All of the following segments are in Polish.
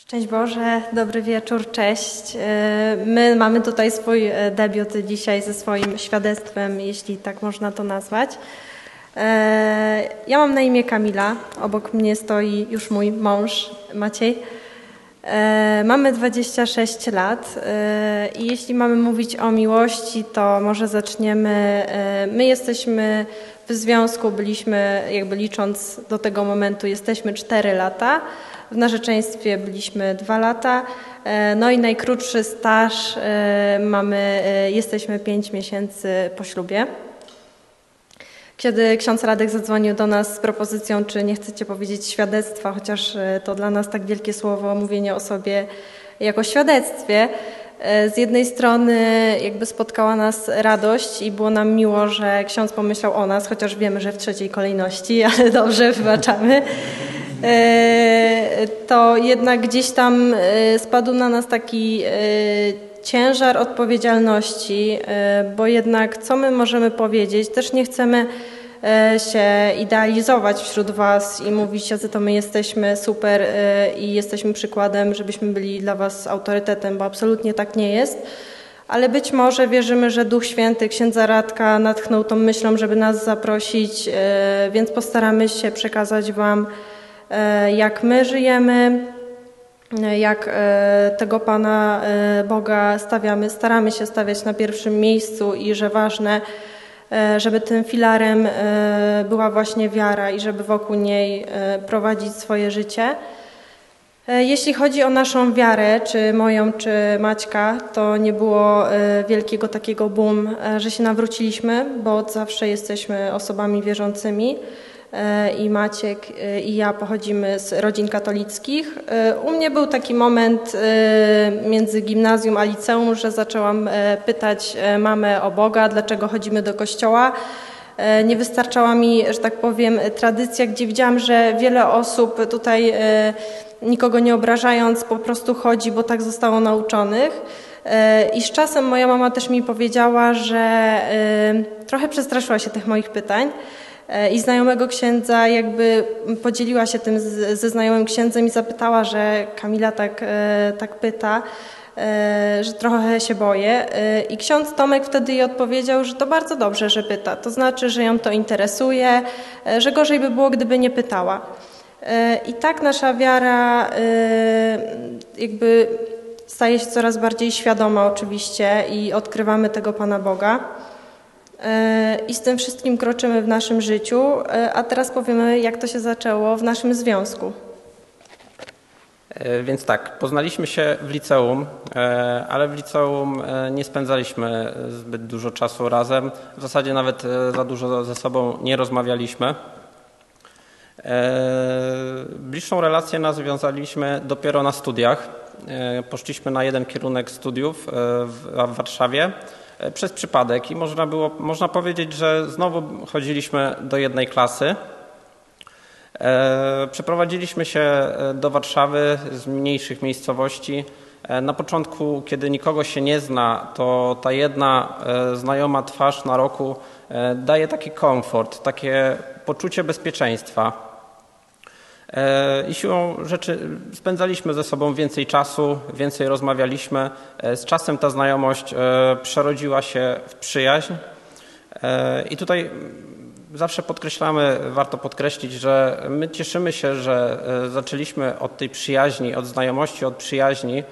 Szczęść Boże, dobry wieczór, cześć. E, my mamy tutaj swój e, debiut dzisiaj ze swoim świadectwem, jeśli tak można to nazwać. E, ja mam na imię Kamila, obok mnie stoi już mój mąż Maciej. Mamy 26 lat i jeśli mamy mówić o miłości, to może zaczniemy. My jesteśmy w związku, byliśmy, jakby licząc do tego momentu, jesteśmy 4 lata. W narzeczeństwie byliśmy dwa lata, e, no i najkrótszy staż e, mamy, e, jesteśmy pięć miesięcy po ślubie. Kiedy ksiądz Radek zadzwonił do nas z propozycją, czy nie chcecie powiedzieć świadectwa, chociaż to dla nas tak wielkie słowo, mówienie o sobie jako świadectwie, z jednej strony jakby spotkała nas radość i było nam miło, że ksiądz pomyślał o nas, chociaż wiemy, że w trzeciej kolejności, ale dobrze, wybaczamy. E, to jednak gdzieś tam e, spadł na nas taki e, ciężar odpowiedzialności, bo jednak co my możemy powiedzieć? Też nie chcemy się idealizować wśród Was i mówić, że to my jesteśmy super i jesteśmy przykładem, żebyśmy byli dla Was autorytetem, bo absolutnie tak nie jest. Ale być może wierzymy, że Duch Święty księdza Radka natchnął tą myślą, żeby nas zaprosić, więc postaramy się przekazać Wam jak my żyjemy, e, jak e, tego Pana Boga stawiamy, staramy się stawiać na pierwszym miejscu i że ważne, żeby tym filarem była właśnie wiara i żeby wokół niej prowadzić swoje życie. Jeśli chodzi o naszą wiarę, czy moją, czy Maćka, to nie było wielkiego takiego boom, że się nawróciliśmy, bo od zawsze jesteśmy osobami wierzącymi. E, i Maciek e, i ja pochodzimy z rodzin katolickich. E, u mnie był taki moment między gimnazjum a liceum, że zaczęłam pytać mamę o Boga, dlaczego chodzimy do kościoła. Nie wystarczała mi, że tak powiem, tradycja, gdzie widziałam, że wiele osób tutaj, nikogo nie obrażając, po prostu chodzi, bo tak zostało nauczonych. I z czasem moja mama też mi powiedziała, że trochę przestraszyła się tych moich pytań E, i znajomego księdza jakby podzieliła się tym ze znajomym księdzem i zapytała, że Kamila tak, e, tak pyta, e, że trochę się boję. I ksiądz Tomek wtedy jej odpowiedział, że to bardzo dobrze, że pyta. To znaczy, że ją to interesuje, że gorzej by było, gdyby nie pytała. I tak nasza wiara jakby staje się coraz bardziej świadoma oczywiście i odkrywamy tego Pana Boga. E, i z tym wszystkim kroczymy w naszym życiu, e, a teraz powiemy, jak to się zaczęło w naszym związku. E, więc tak, poznaliśmy się w liceum, ale w liceum nie spędzaliśmy zbyt dużo czasu razem. W zasadzie nawet za dużo ze sobą nie rozmawialiśmy. Bliższą relację nawiązaliśmy dopiero na studiach. Poszliśmy na jeden kierunek studiów w Warszawie przez przypadek i można, było, można powiedzieć, że znowu chodziliśmy do jednej klasy. E, przeprowadziliśmy się e, do Warszawy z mniejszych miejscowości. Na początku, kiedy nikogo się nie zna, to ta jedna znajoma twarz na roku daje taki komfort, takie poczucie bezpieczeństwa. E, I siłą rzeczy spędzaliśmy ze sobą więcej czasu, więcej rozmawialiśmy. E, z czasem ta znajomość e, przerodziła się w przyjaźń. I tutaj zawsze podkreślamy, warto podkreślić, że my cieszymy się, że zaczęliśmy od tej przyjaźni, od znajomości, od przyjaźni,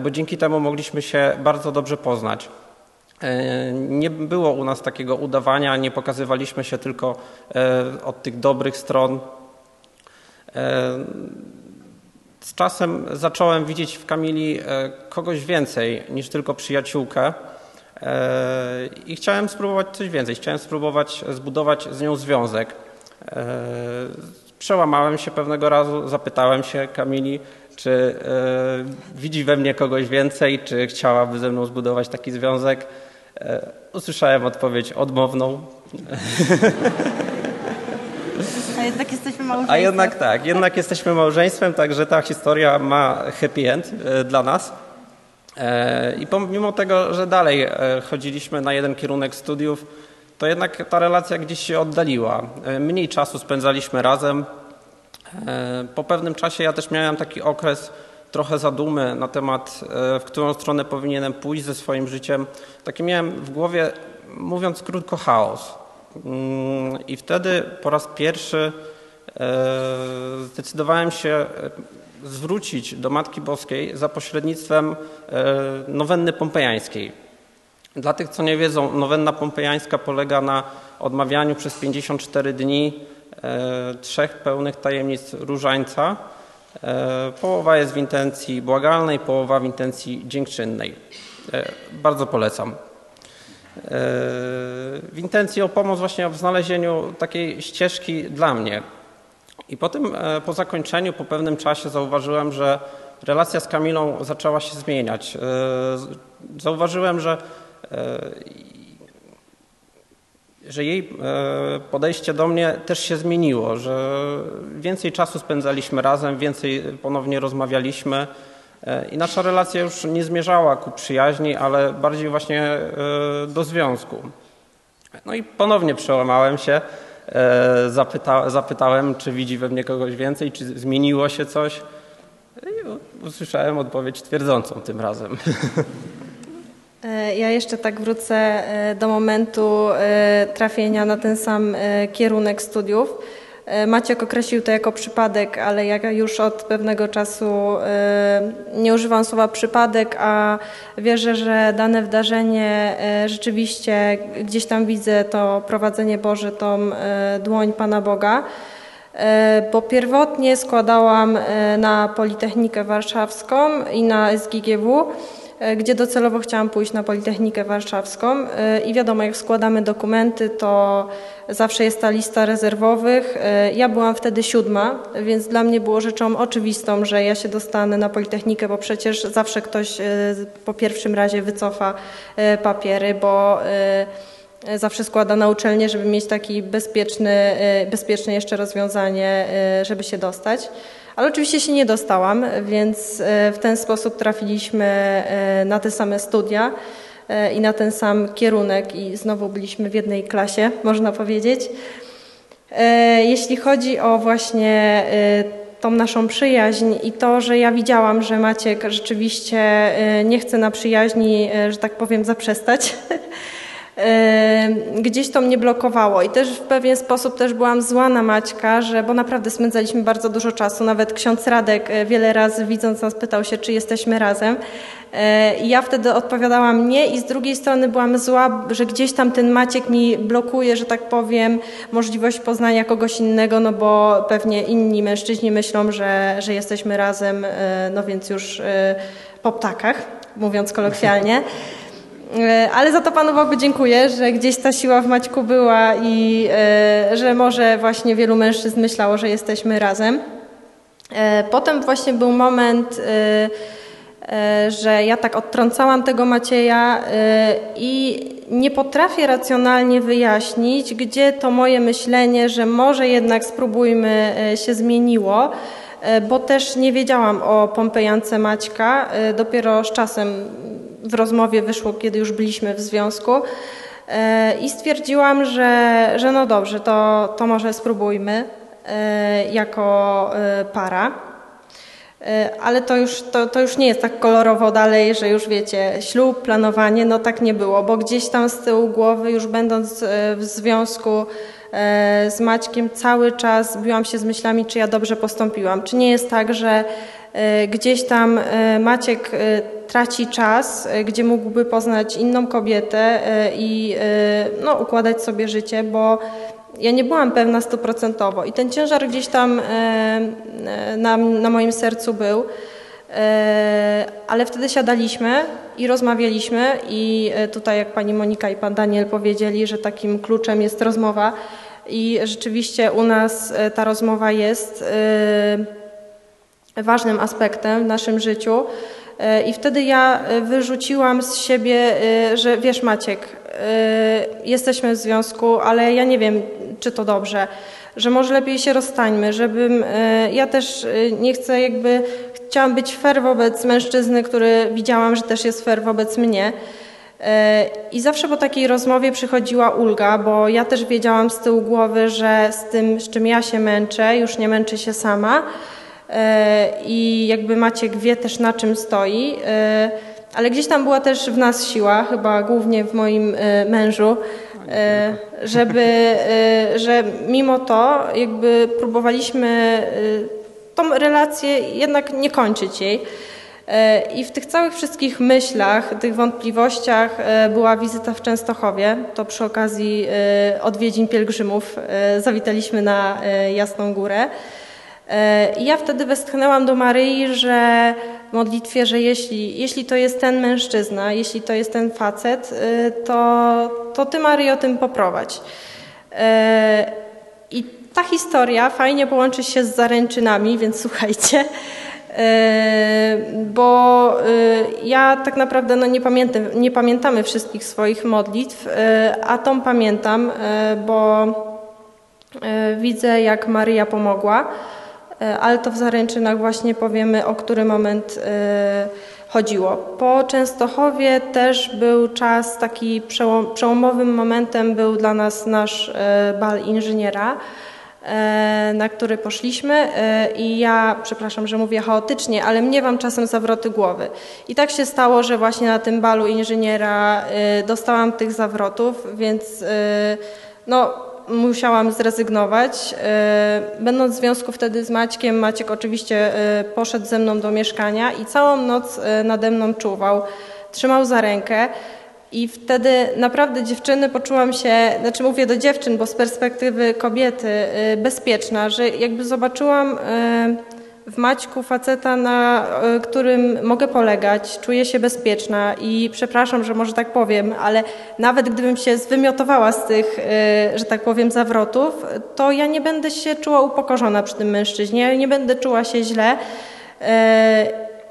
bo dzięki temu mogliśmy się bardzo dobrze poznać. Nie było u nas takiego udawania, nie pokazywaliśmy się tylko od tych dobrych stron, z czasem zacząłem widzieć w Kamili e, kogoś więcej niż tylko przyjaciółkę e, i chciałem spróbować coś więcej. Chciałem spróbować zbudować z nią związek. Przełamałem się pewnego razu, zapytałem się Kamili, czy widzi we mnie kogoś więcej, czy chciałaby ze mną zbudować taki związek. Usłyszałem odpowiedź odmowną. A jednak jesteśmy małżeństwem. A jednak tak, jednak jesteśmy małżeństwem, także ta historia ma happy end e, dla nas. E, I pomimo tego, że dalej e, chodziliśmy na jeden kierunek studiów, to jednak ta relacja gdzieś się oddaliła. Mniej czasu spędzaliśmy razem. Po pewnym czasie ja też miałem taki okres, trochę zadumy na temat, w którą stronę powinienem pójść ze swoim życiem. Taki miałem w głowie, mówiąc krótko, chaos. I wtedy po raz pierwszy zdecydowałem się zwrócić do Matki Boskiej za pośrednictwem nowenny pompejańskiej. Dla tych, co nie wiedzą, nowenna pompejańska polega na odmawianiu przez 54 dni e, trzech pełnych tajemnic różańca. E, połowa jest w intencji błagalnej, połowa w intencji dziękczynnej. E, bardzo polecam. W intencji o pomoc właśnie w znalezieniu takiej ścieżki dla mnie. I potem po zakończeniu, po pewnym czasie zauważyłem, że relacja z Kamilą zaczęła się zmieniać. Zauważyłem, że E, że jej e, podejście do mnie też się zmieniło, że więcej czasu spędzaliśmy razem, więcej ponownie rozmawialiśmy e, i nasza relacja już nie zmierzała ku przyjaźni, ale bardziej właśnie do związku. No i ponownie przełamałem się, zapyta, zapytałem, czy widzi we mnie kogoś więcej, czy zmieniło się coś. I usłyszałem odpowiedź twierdzącą tym razem. E, ja jeszcze tak wrócę e, do momentu e, trafienia na ten sam kierunek studiów. Maciek określił to jako przypadek, ale ja już od pewnego czasu nie używam słowa przypadek, a wierzę, że dane wydarzenie rzeczywiście gdzieś tam widzę to prowadzenie Boże, tą dłoń Pana Boga. Bo pierwotnie składałam na Politechnikę Warszawską i na SGGW. E, gdzie docelowo chciałam pójść na Politechnikę Warszawską e, i wiadomo, jak składamy dokumenty, to zawsze jest ta lista rezerwowych. E, ja byłam wtedy siódma, więc dla mnie było rzeczą oczywistą, że ja się dostanę na Politechnikę, bo przecież zawsze ktoś po pierwszym razie wycofa papiery, bo zawsze składa na uczelnię, żeby mieć taki bezpieczny, bezpieczne jeszcze rozwiązanie, żeby się dostać. Ale oczywiście się nie dostałam, więc e, w ten sposób trafiliśmy e, na te same studia e, i na ten sam kierunek i znowu byliśmy w jednej klasie, można powiedzieć. Jeśli chodzi o właśnie tą naszą przyjaźń i to, że ja widziałam, że Maciek rzeczywiście nie chce na przyjaźni, że tak powiem, zaprzestać, gdzieś to mnie blokowało i też w pewien sposób też byłam zła na Maćka, że, bo naprawdę spędzaliśmy bardzo dużo czasu, nawet ksiądz Radek e, wiele razy widząc nas pytał się, czy jesteśmy razem e, i ja wtedy odpowiadałam nie i z drugiej strony byłam zła, że gdzieś tam ten Maciek mi blokuje, że tak powiem, możliwość poznania kogoś innego, no bo pewnie inni mężczyźni myślą, że, że jesteśmy razem, e, no więc już po ptakach, mówiąc kolokwialnie. E, ale za to Panu Bogu dziękuję, że gdzieś ta siła w Maćku była i e, że może właśnie wielu mężczyzn myślało, że jesteśmy razem. E, potem właśnie był moment, że ja tak odtrącałam tego Macieja i nie potrafię racjonalnie wyjaśnić, gdzie to moje myślenie, że może jednak spróbujmy się zmieniło bo też nie wiedziałam o Pompejance Maćka. Dopiero z czasem w rozmowie wyszło, kiedy już byliśmy w związku. E, I stwierdziłam, że, że no dobrze, to, to może spróbujmy e, jako e, para. Ale to już, to, to już nie jest tak kolorowo dalej, że już wiecie, ślub, planowanie, no tak nie było, bo gdzieś tam z tyłu głowy, już będąc w związku z Maćkiem, cały czas biłam się z myślami, czy ja dobrze postąpiłam. Czy nie jest tak, że gdzieś tam Maciek traci czas, e, gdzie mógłby poznać inną kobietę e, i e, no, układać sobie życie, bo ja nie byłam pewna stuprocentowo i ten ciężar gdzieś tam na, na moim sercu był. Ale wtedy siadaliśmy i rozmawialiśmy i tutaj jak pani Monika i pan Daniel powiedzieli, że takim kluczem jest rozmowa i rzeczywiście u nas ta rozmowa jest ważnym aspektem w naszym życiu. E, I wtedy ja e, wyrzuciłam z siebie, e, że wiesz Maciek, jesteśmy w związku, ale ja nie wiem, czy to dobrze, że może lepiej się rozstańmy, żebym, ja też nie chcę jakby, chciałam być fair wobec mężczyzny, który widziałam, że też jest fair wobec mnie. I zawsze po takiej rozmowie przychodziła ulga, bo ja też wiedziałam z tyłu głowy, że z tym, z czym ja się męczę, już nie męczę się sama, i jakby Maciek wie też na czym stoi, ale gdzieś tam była też w nas siła, chyba głównie w moim mężu, żeby, że mimo to jakby próbowaliśmy tą relację jednak nie kończyć jej. E, I w tych całych wszystkich myślach, tych wątpliwościach e, była wizyta w Częstochowie. To przy okazji e, odwiedzin pielgrzymów zawitaliśmy na Jasną Górę. I ja wtedy westchnęłam do Maryi, że w modlitwie, że jeśli, jeśli to jest ten mężczyzna, jeśli to jest ten facet, to, to Ty Maryjo tym poprowadź. I ta historia fajnie połączy się z zaręczynami, więc słuchajcie. E, bo e, ja tak naprawdę no nie, pamiętam, nie pamiętamy wszystkich swoich modlitw, e, a tą pamiętam, bo widzę, jak Maryja pomogła, ale to w zaręczynach właśnie powiemy, o który moment chodziło. Po Częstochowie też był czas, taki przełomowym momentem był dla nas nasz bal inżyniera. E, na który poszliśmy e, i ja, przepraszam, że mówię chaotycznie, ale mnie wam czasem zawroty głowy. I tak się stało, że właśnie na tym balu inżyniera e, dostałam tych zawrotów, więc no, musiałam zrezygnować. Będąc w związku wtedy z Maćkiem, Maciek oczywiście poszedł ze mną do mieszkania i całą noc nade mną czuwał, trzymał za rękę. I wtedy naprawdę dziewczyny poczułam się, znaczy mówię do dziewczyn, bo z perspektywy kobiety bezpieczna, że jakby zobaczyłam w Maćku faceta, na y, którym mogę polegać, czuję się bezpieczna i przepraszam, że może tak powiem, ale nawet gdybym się zwymiotowała z tych, że tak powiem, zawrotów, to ja nie będę się czuła upokorzona przy tym mężczyźnie, nie będę czuła się źle.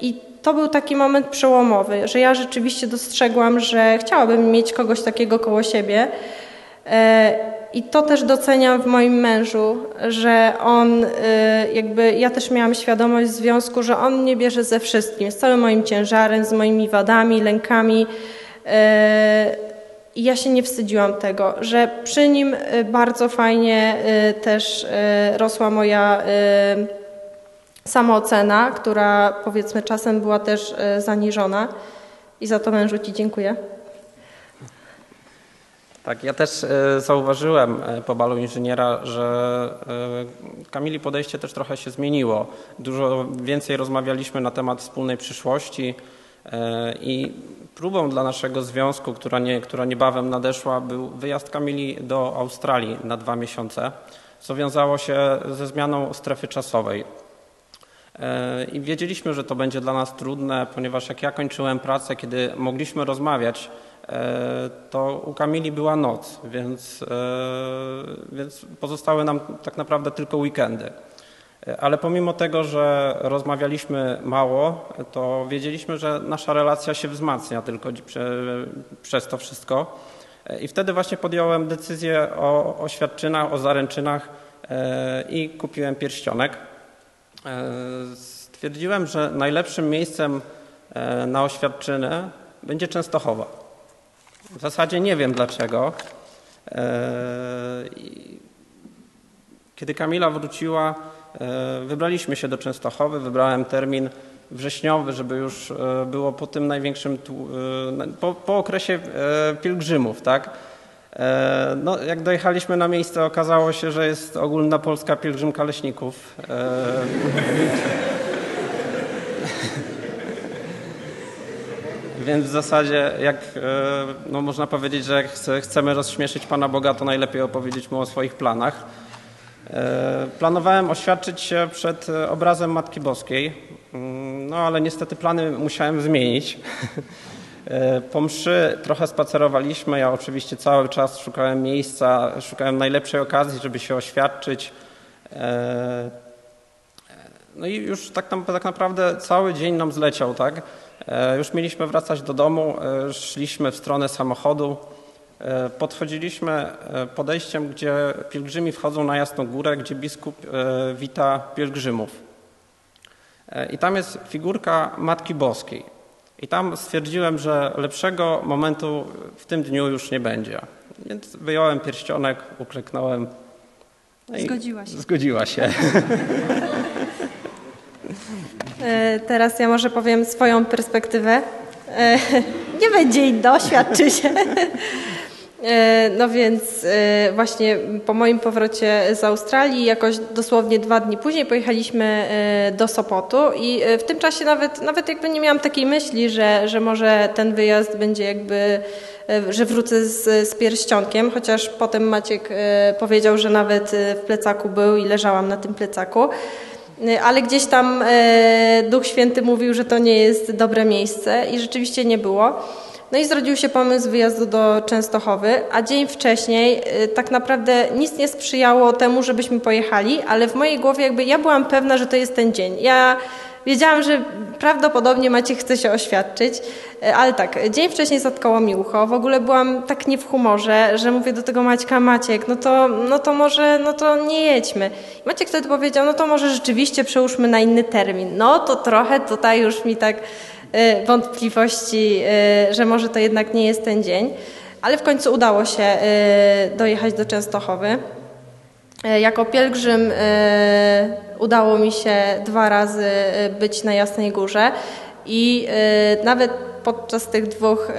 I to był taki moment przełomowy, że ja rzeczywiście dostrzegłam, że chciałabym mieć kogoś takiego koło siebie. I to też doceniam w moim mężu, że on, e, jakby ja też miałam świadomość w związku, że on mnie bierze ze wszystkim, z całym moim ciężarem, z moimi wadami, lękami. E, I ja się nie wstydziłam tego, że przy nim bardzo fajnie też rosła moja samoocena, która powiedzmy czasem była też zaniżona i za to mężu Ci dziękuję. Tak, ja też e, zauważyłem e, po balu inżyniera, że Kamili podejście też trochę się zmieniło. Dużo więcej rozmawialiśmy na temat wspólnej przyszłości i próbą dla naszego związku, która, nie, która niebawem nadeszła, był wyjazd Kamili do Australii na dwa miesiące, co wiązało się ze zmianą strefy czasowej. E, I wiedzieliśmy, że to będzie dla nas trudne, ponieważ jak ja kończyłem pracę, kiedy mogliśmy rozmawiać, e, to u Kamili była noc, więc, e, więc pozostały nam tak naprawdę tylko weekendy. Ale pomimo tego, że rozmawialiśmy mało, to wiedzieliśmy, że nasza relacja się wzmacnia tylko przez to wszystko. I wtedy właśnie podjąłem decyzję o oświadczynach, o zaręczynach i kupiłem pierścionek. E, stwierdziłem, że najlepszym miejscem e, na oświadczynę będzie Częstochowa. W zasadzie nie wiem dlaczego. E, kiedy Kamila wróciła, wybraliśmy się do Częstochowy, wybrałem termin wrześniowy, żeby już było po tym największym, po, po okresie pielgrzymów, tak? E, no, jak dojechaliśmy na miejsce, okazało się, że jest ogólna polska pielgrzymka leśników. Więc w zasadzie, jak e, no, można powiedzieć, że jak chcemy rozśmieszyć Pana Boga, to najlepiej opowiedzieć Mu o swoich planach. Planowałem oświadczyć się przed obrazem Matki Boskiej, mm, no ale niestety plany musiałem zmienić. E, po mszy trochę spacerowaliśmy. Ja oczywiście cały czas szukałem miejsca, szukałem najlepszej okazji, żeby się oświadczyć. E, no i już tak, tak naprawdę cały dzień nam zleciał, tak? E, już mieliśmy wracać do domu, szliśmy w stronę samochodu. Podchodziliśmy podejściem, gdzie pielgrzymi wchodzą na Jasną Górę, gdzie biskup wita pielgrzymów. I tam jest figurka Matki Boskiej. I tam stwierdziłem, że lepszego momentu w tym dniu już nie będzie. Więc wyjąłem pierścionek, ukleknąłem. No zgodziła się. Zgodziła się. E, teraz ja może powiem swoją perspektywę. E, nie będzie i doświadczy się. E, no więc właśnie po moim powrocie z Australii, jakoś dosłownie dwa dni później pojechaliśmy do Sopotu i w tym czasie nawet, nawet jakby nie miałam takiej myśli, że, że może ten wyjazd będzie jakby, że wrócę z, z pierścionkiem, chociaż potem Maciek powiedział, że nawet w plecaku był i leżałam na tym plecaku. Y, ale gdzieś tam y, Duch Święty mówił, że to nie jest dobre miejsce i rzeczywiście nie było. No i zrodził się pomysł wyjazdu do Częstochowy, a dzień wcześniej y, tak naprawdę nic nie sprzyjało temu, żebyśmy pojechali, ale w mojej głowie jakby ja byłam pewna, że to jest ten dzień. Ja wiedziałam, że prawdopodobnie Maciek chce się oświadczyć, e, ale tak, dzień wcześniej zatkało mi ucho, w ogóle byłam tak nie w humorze, że mówię do tego Maćka, Maciek, no to, no to może, no to nie jedźmy. Maciek wtedy powiedział, no to może rzeczywiście przełóżmy na inny termin. No to trochę tutaj już mi tak y, wątpliwości, y, że może to jednak nie jest ten dzień, ale w końcu udało się dojechać do Częstochowy. Jako pielgrzym udało mi się dwa razy y, być na Jasnej Górze i nawet podczas tych dwóch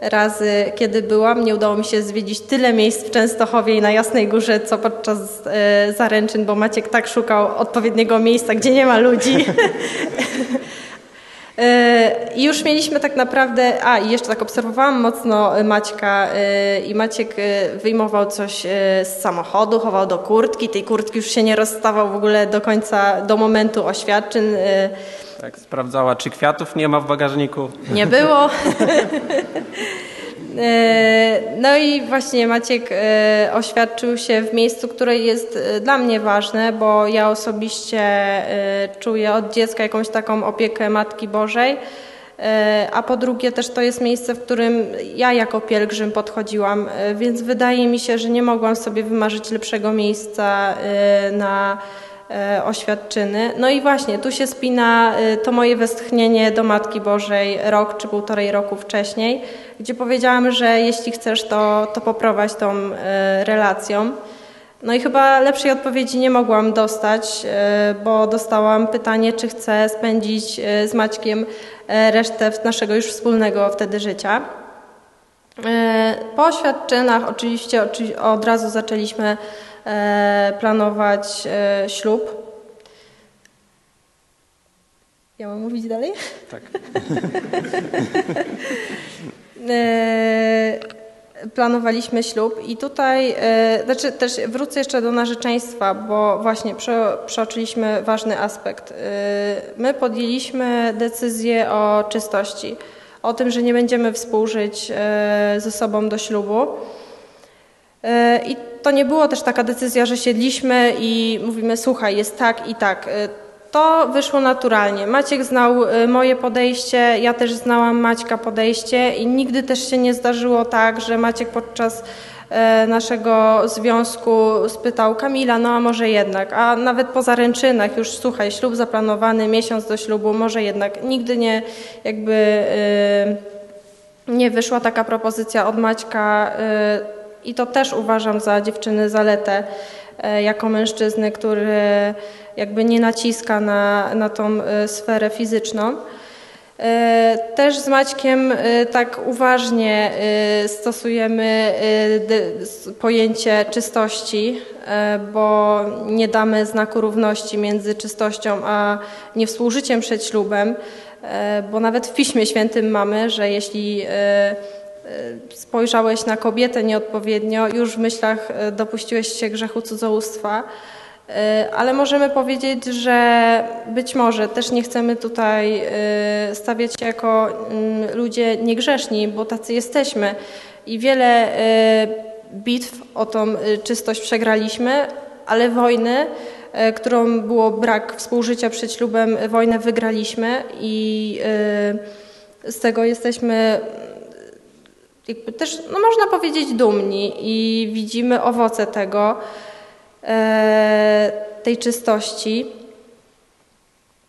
razy, kiedy byłam, nie udało mi się zwiedzić tyle miejsc w Częstochowie i na Jasnej Górze, co podczas zaręczyn, bo Maciek tak szukał odpowiedniego miejsca, gdzie nie ma ludzi. I już mieliśmy tak naprawdę, a i jeszcze tak obserwowałam mocno Maćka i Maciek wyjmował coś z samochodu, chował do kurtki, tej kurtki już się nie rozstawał w ogóle do końca, do momentu oświadczyn. Tak, sprawdzała, czy kwiatów nie ma w bagażniku. Nie było. E, no i właśnie Maciek e, oświadczył się w miejscu, które jest e, dla mnie ważne, bo ja osobiście czuję od dziecka jakąś taką opiekę Matki Bożej. A po drugie też to jest miejsce, w którym ja jako pielgrzym podchodziłam, więc wydaje mi się, że nie mogłam sobie wymarzyć lepszego miejsca na oświadczyny. No i właśnie, tu się spina e, to moje westchnienie do Matki Bożej rok czy półtorej roku wcześniej, gdzie powiedziałam, że jeśli chcesz, to, to poprowadź tą e, relacją. No i chyba lepszej odpowiedzi nie mogłam dostać, bo dostałam pytanie, czy chcę spędzić z Maćkiem resztę naszego już wspólnego wtedy życia. Po oświadczynach oczywiście od razu zaczęliśmy E, planować e, ślub. Ja mam mówić dalej? Tak. E, planowaliśmy ślub i tutaj, znaczy też wrócę jeszcze do narzeczeństwa, bo właśnie przeoczyliśmy ważny aspekt. My podjęliśmy decyzję o czystości, o tym, że nie będziemy współżyć ze sobą do ślubu. I to nie było też taka decyzja, że siedliśmy i mówimy, słuchaj, jest tak i tak. Y, to wyszło naturalnie. Maciek znał y, moje podejście, ja też znałam Maćka podejście i nigdy też się nie zdarzyło tak, że Maciek podczas y, naszego związku spytał Kamila, no a może jednak, a nawet po zaręczynach już słuchaj, ślub zaplanowany, miesiąc do ślubu, może jednak. Nigdy nie jakby nie wyszła taka propozycja od Maćka i to też uważam za dziewczyny zaletę e, jako mężczyzny, który jakby nie naciska na, na tą e, sferę fizyczną. E, też z Maćkiem tak uważnie stosujemy pojęcie czystości, bo nie damy znaku równości między czystością a niewspółżyciem przed ślubem, bo nawet w Piśmie Świętym mamy, że jeśli spojrzałeś na kobietę nieodpowiednio, już w myślach y, dopuściłeś się grzechu cudzołóstwa. Y, ale możemy powiedzieć, że być może też nie chcemy tutaj stawiać się jako mm, ludzie niegrzeszni, bo tacy jesteśmy. I wiele bitw o tą czystość przegraliśmy, ale wojny, którą było brak współżycia przed ślubem, wojnę wygraliśmy i z tego jesteśmy jakby też, no można powiedzieć, dumni i widzimy owoce tego, e, tej czystości.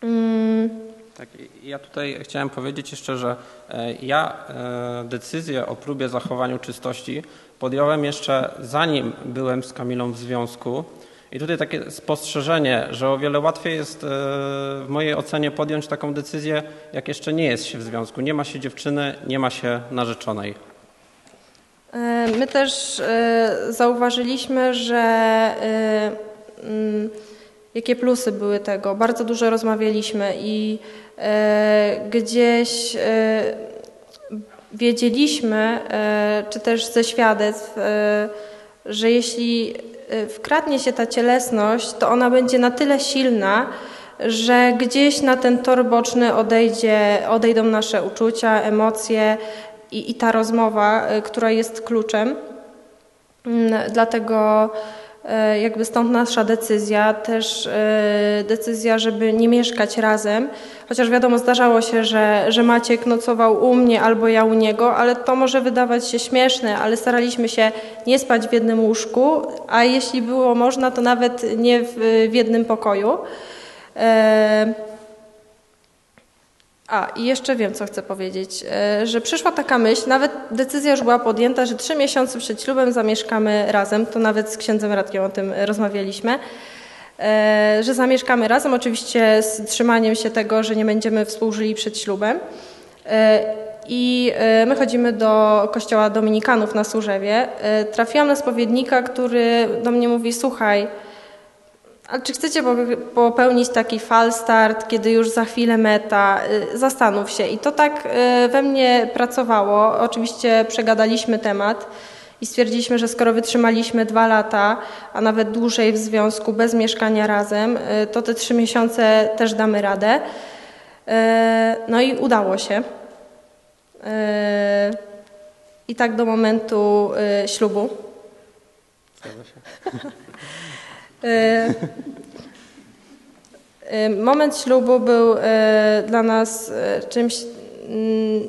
Mm. Tak, ja tutaj chciałem powiedzieć jeszcze, że e, ja e, decyzję o próbie zachowania czystości podjąłem jeszcze zanim byłem z Kamilą w związku I tutaj takie spostrzeżenie, że o wiele łatwiej jest w mojej ocenie podjąć taką decyzję, jak jeszcze nie jest się w związku. Nie ma się dziewczyny, nie ma się narzeczonej. E, my też e, zauważyliśmy, że mm, jakie plusy były tego. Bardzo dużo rozmawialiśmy i gdzieś wiedzieliśmy, czy też ze świadectw, że jeśli wkradnie się ta cielesność, to ona będzie na tyle silna, że gdzieś na ten tor boczny odejdzie, odejdą nasze uczucia, emocje i, i ta rozmowa, y, która jest kluczem. Mm, dlatego E, jakby stąd nasza decyzja, też e, decyzja, żeby nie mieszkać razem. Chociaż wiadomo, zdarzało się, że, że Maciek nocował u mnie albo ja u niego, ale to może wydawać się śmieszne, ale staraliśmy się nie spać w jednym łóżku, a jeśli było można, to nawet nie w, w jednym pokoju. E a, i jeszcze wiem, co chcę powiedzieć, e, że przyszła taka myśl, nawet decyzja już była podjęta, że trzy miesiące przed ślubem zamieszkamy razem, to nawet z księdzem Radkiem o tym rozmawialiśmy, e, że zamieszkamy razem, oczywiście z trzymaniem się tego, że nie będziemy współżyli przed ślubem. E, I my chodzimy do kościoła dominikanów na Służewie. Trafiłam na spowiednika, który do mnie mówi, słuchaj, ale czy chcecie popełnić taki fal start, kiedy już za chwilę meta? Y, zastanów się. I to tak y, we mnie pracowało. Oczywiście przegadaliśmy temat i stwierdziliśmy, że skoro wytrzymaliśmy dwa lata, a nawet dłużej w związku bez mieszkania razem, y, to te trzy miesiące też damy radę. No i udało się. I tak do momentu ślubu. Zgadza się. Y, y, moment ślubu był y, dla nas czymś mm,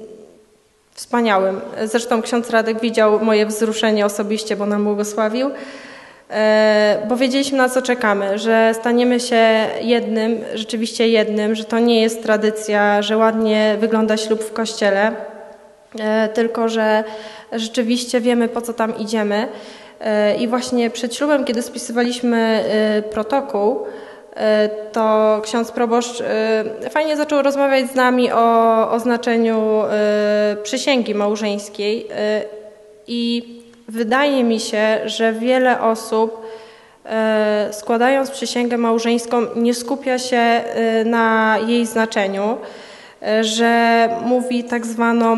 wspaniałym. Zresztą ksiądz Radek widział moje wzruszenie osobiście, bo nam błogosławił. Bo wiedzieliśmy na co czekamy, że staniemy się jednym, rzeczywiście jednym, że to nie jest tradycja, że ładnie wygląda ślub w kościele, tylko że rzeczywiście wiemy po co tam idziemy. I właśnie przed ślubem, kiedy spisywaliśmy e, protokół, e, to ksiądz proboszcz e, fajnie zaczął rozmawiać z nami o, o znaczeniu przysięgi małżeńskiej i wydaje mi się, że wiele osób składając przysięgę małżeńską nie skupia się na jej znaczeniu że mówi tak zwaną,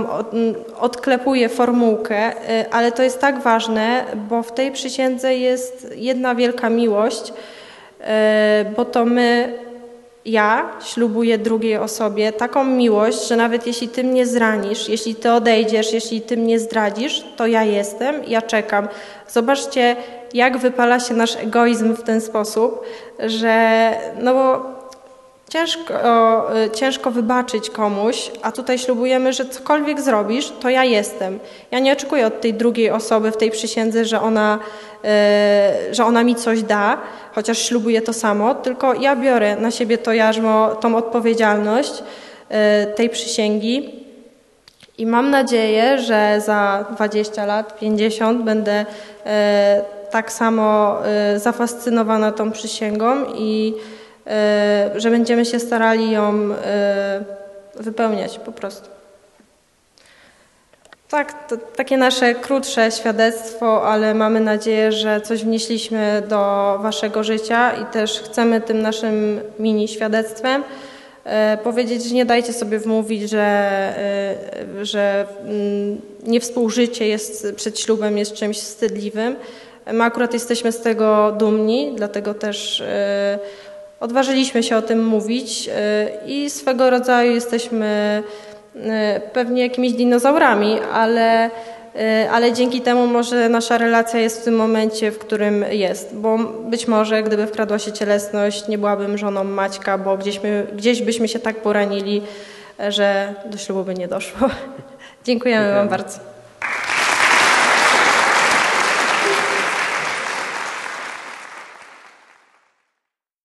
odklepuje formułkę, y, ale to jest tak ważne, bo w tej przysiędze jest jedna wielka miłość, y, bo to my, ja ślubuję drugiej osobie taką miłość, że nawet jeśli ty mnie zranisz, jeśli ty odejdziesz, jeśli ty mnie zdradzisz, to ja jestem, ja czekam. Zobaczcie, jak wypala się nasz egoizm w ten sposób, że no bo Ciężko, y, ciężko wybaczyć komuś, a tutaj ślubujemy, że cokolwiek zrobisz, to ja jestem. Ja nie oczekuję od tej drugiej osoby w tej przysiędze, że ona, y, że ona mi coś da, chociaż ślubuję to samo, tylko ja biorę na siebie to jarzmo, tą odpowiedzialność y, tej przysięgi i mam nadzieję, że za 20 lat, 50 będę tak samo zafascynowana tą przysięgą i że będziemy się starali ją e, wypełniać po prostu. Tak, to takie nasze krótsze świadectwo, ale mamy nadzieję, że coś wnieśliśmy do Waszego życia i też chcemy tym naszym mini świadectwem e, powiedzieć, że nie dajcie sobie wmówić, że, że mm, niewspółżycie jest przed ślubem jest czymś wstydliwym. My akurat jesteśmy z tego dumni, dlatego też Odważyliśmy się o tym mówić y, i swego rodzaju jesteśmy y, pewnie jakimiś dinozaurami, ale, y, ale dzięki temu może nasza relacja jest w tym momencie, w którym jest. Bo być może gdyby wkradła się cielesność, nie byłabym żoną Maćka, bo gdzieś, my, gdzieś byśmy się tak poranili, że do ślubu by nie doszło. Dziękujemy Wam bardzo.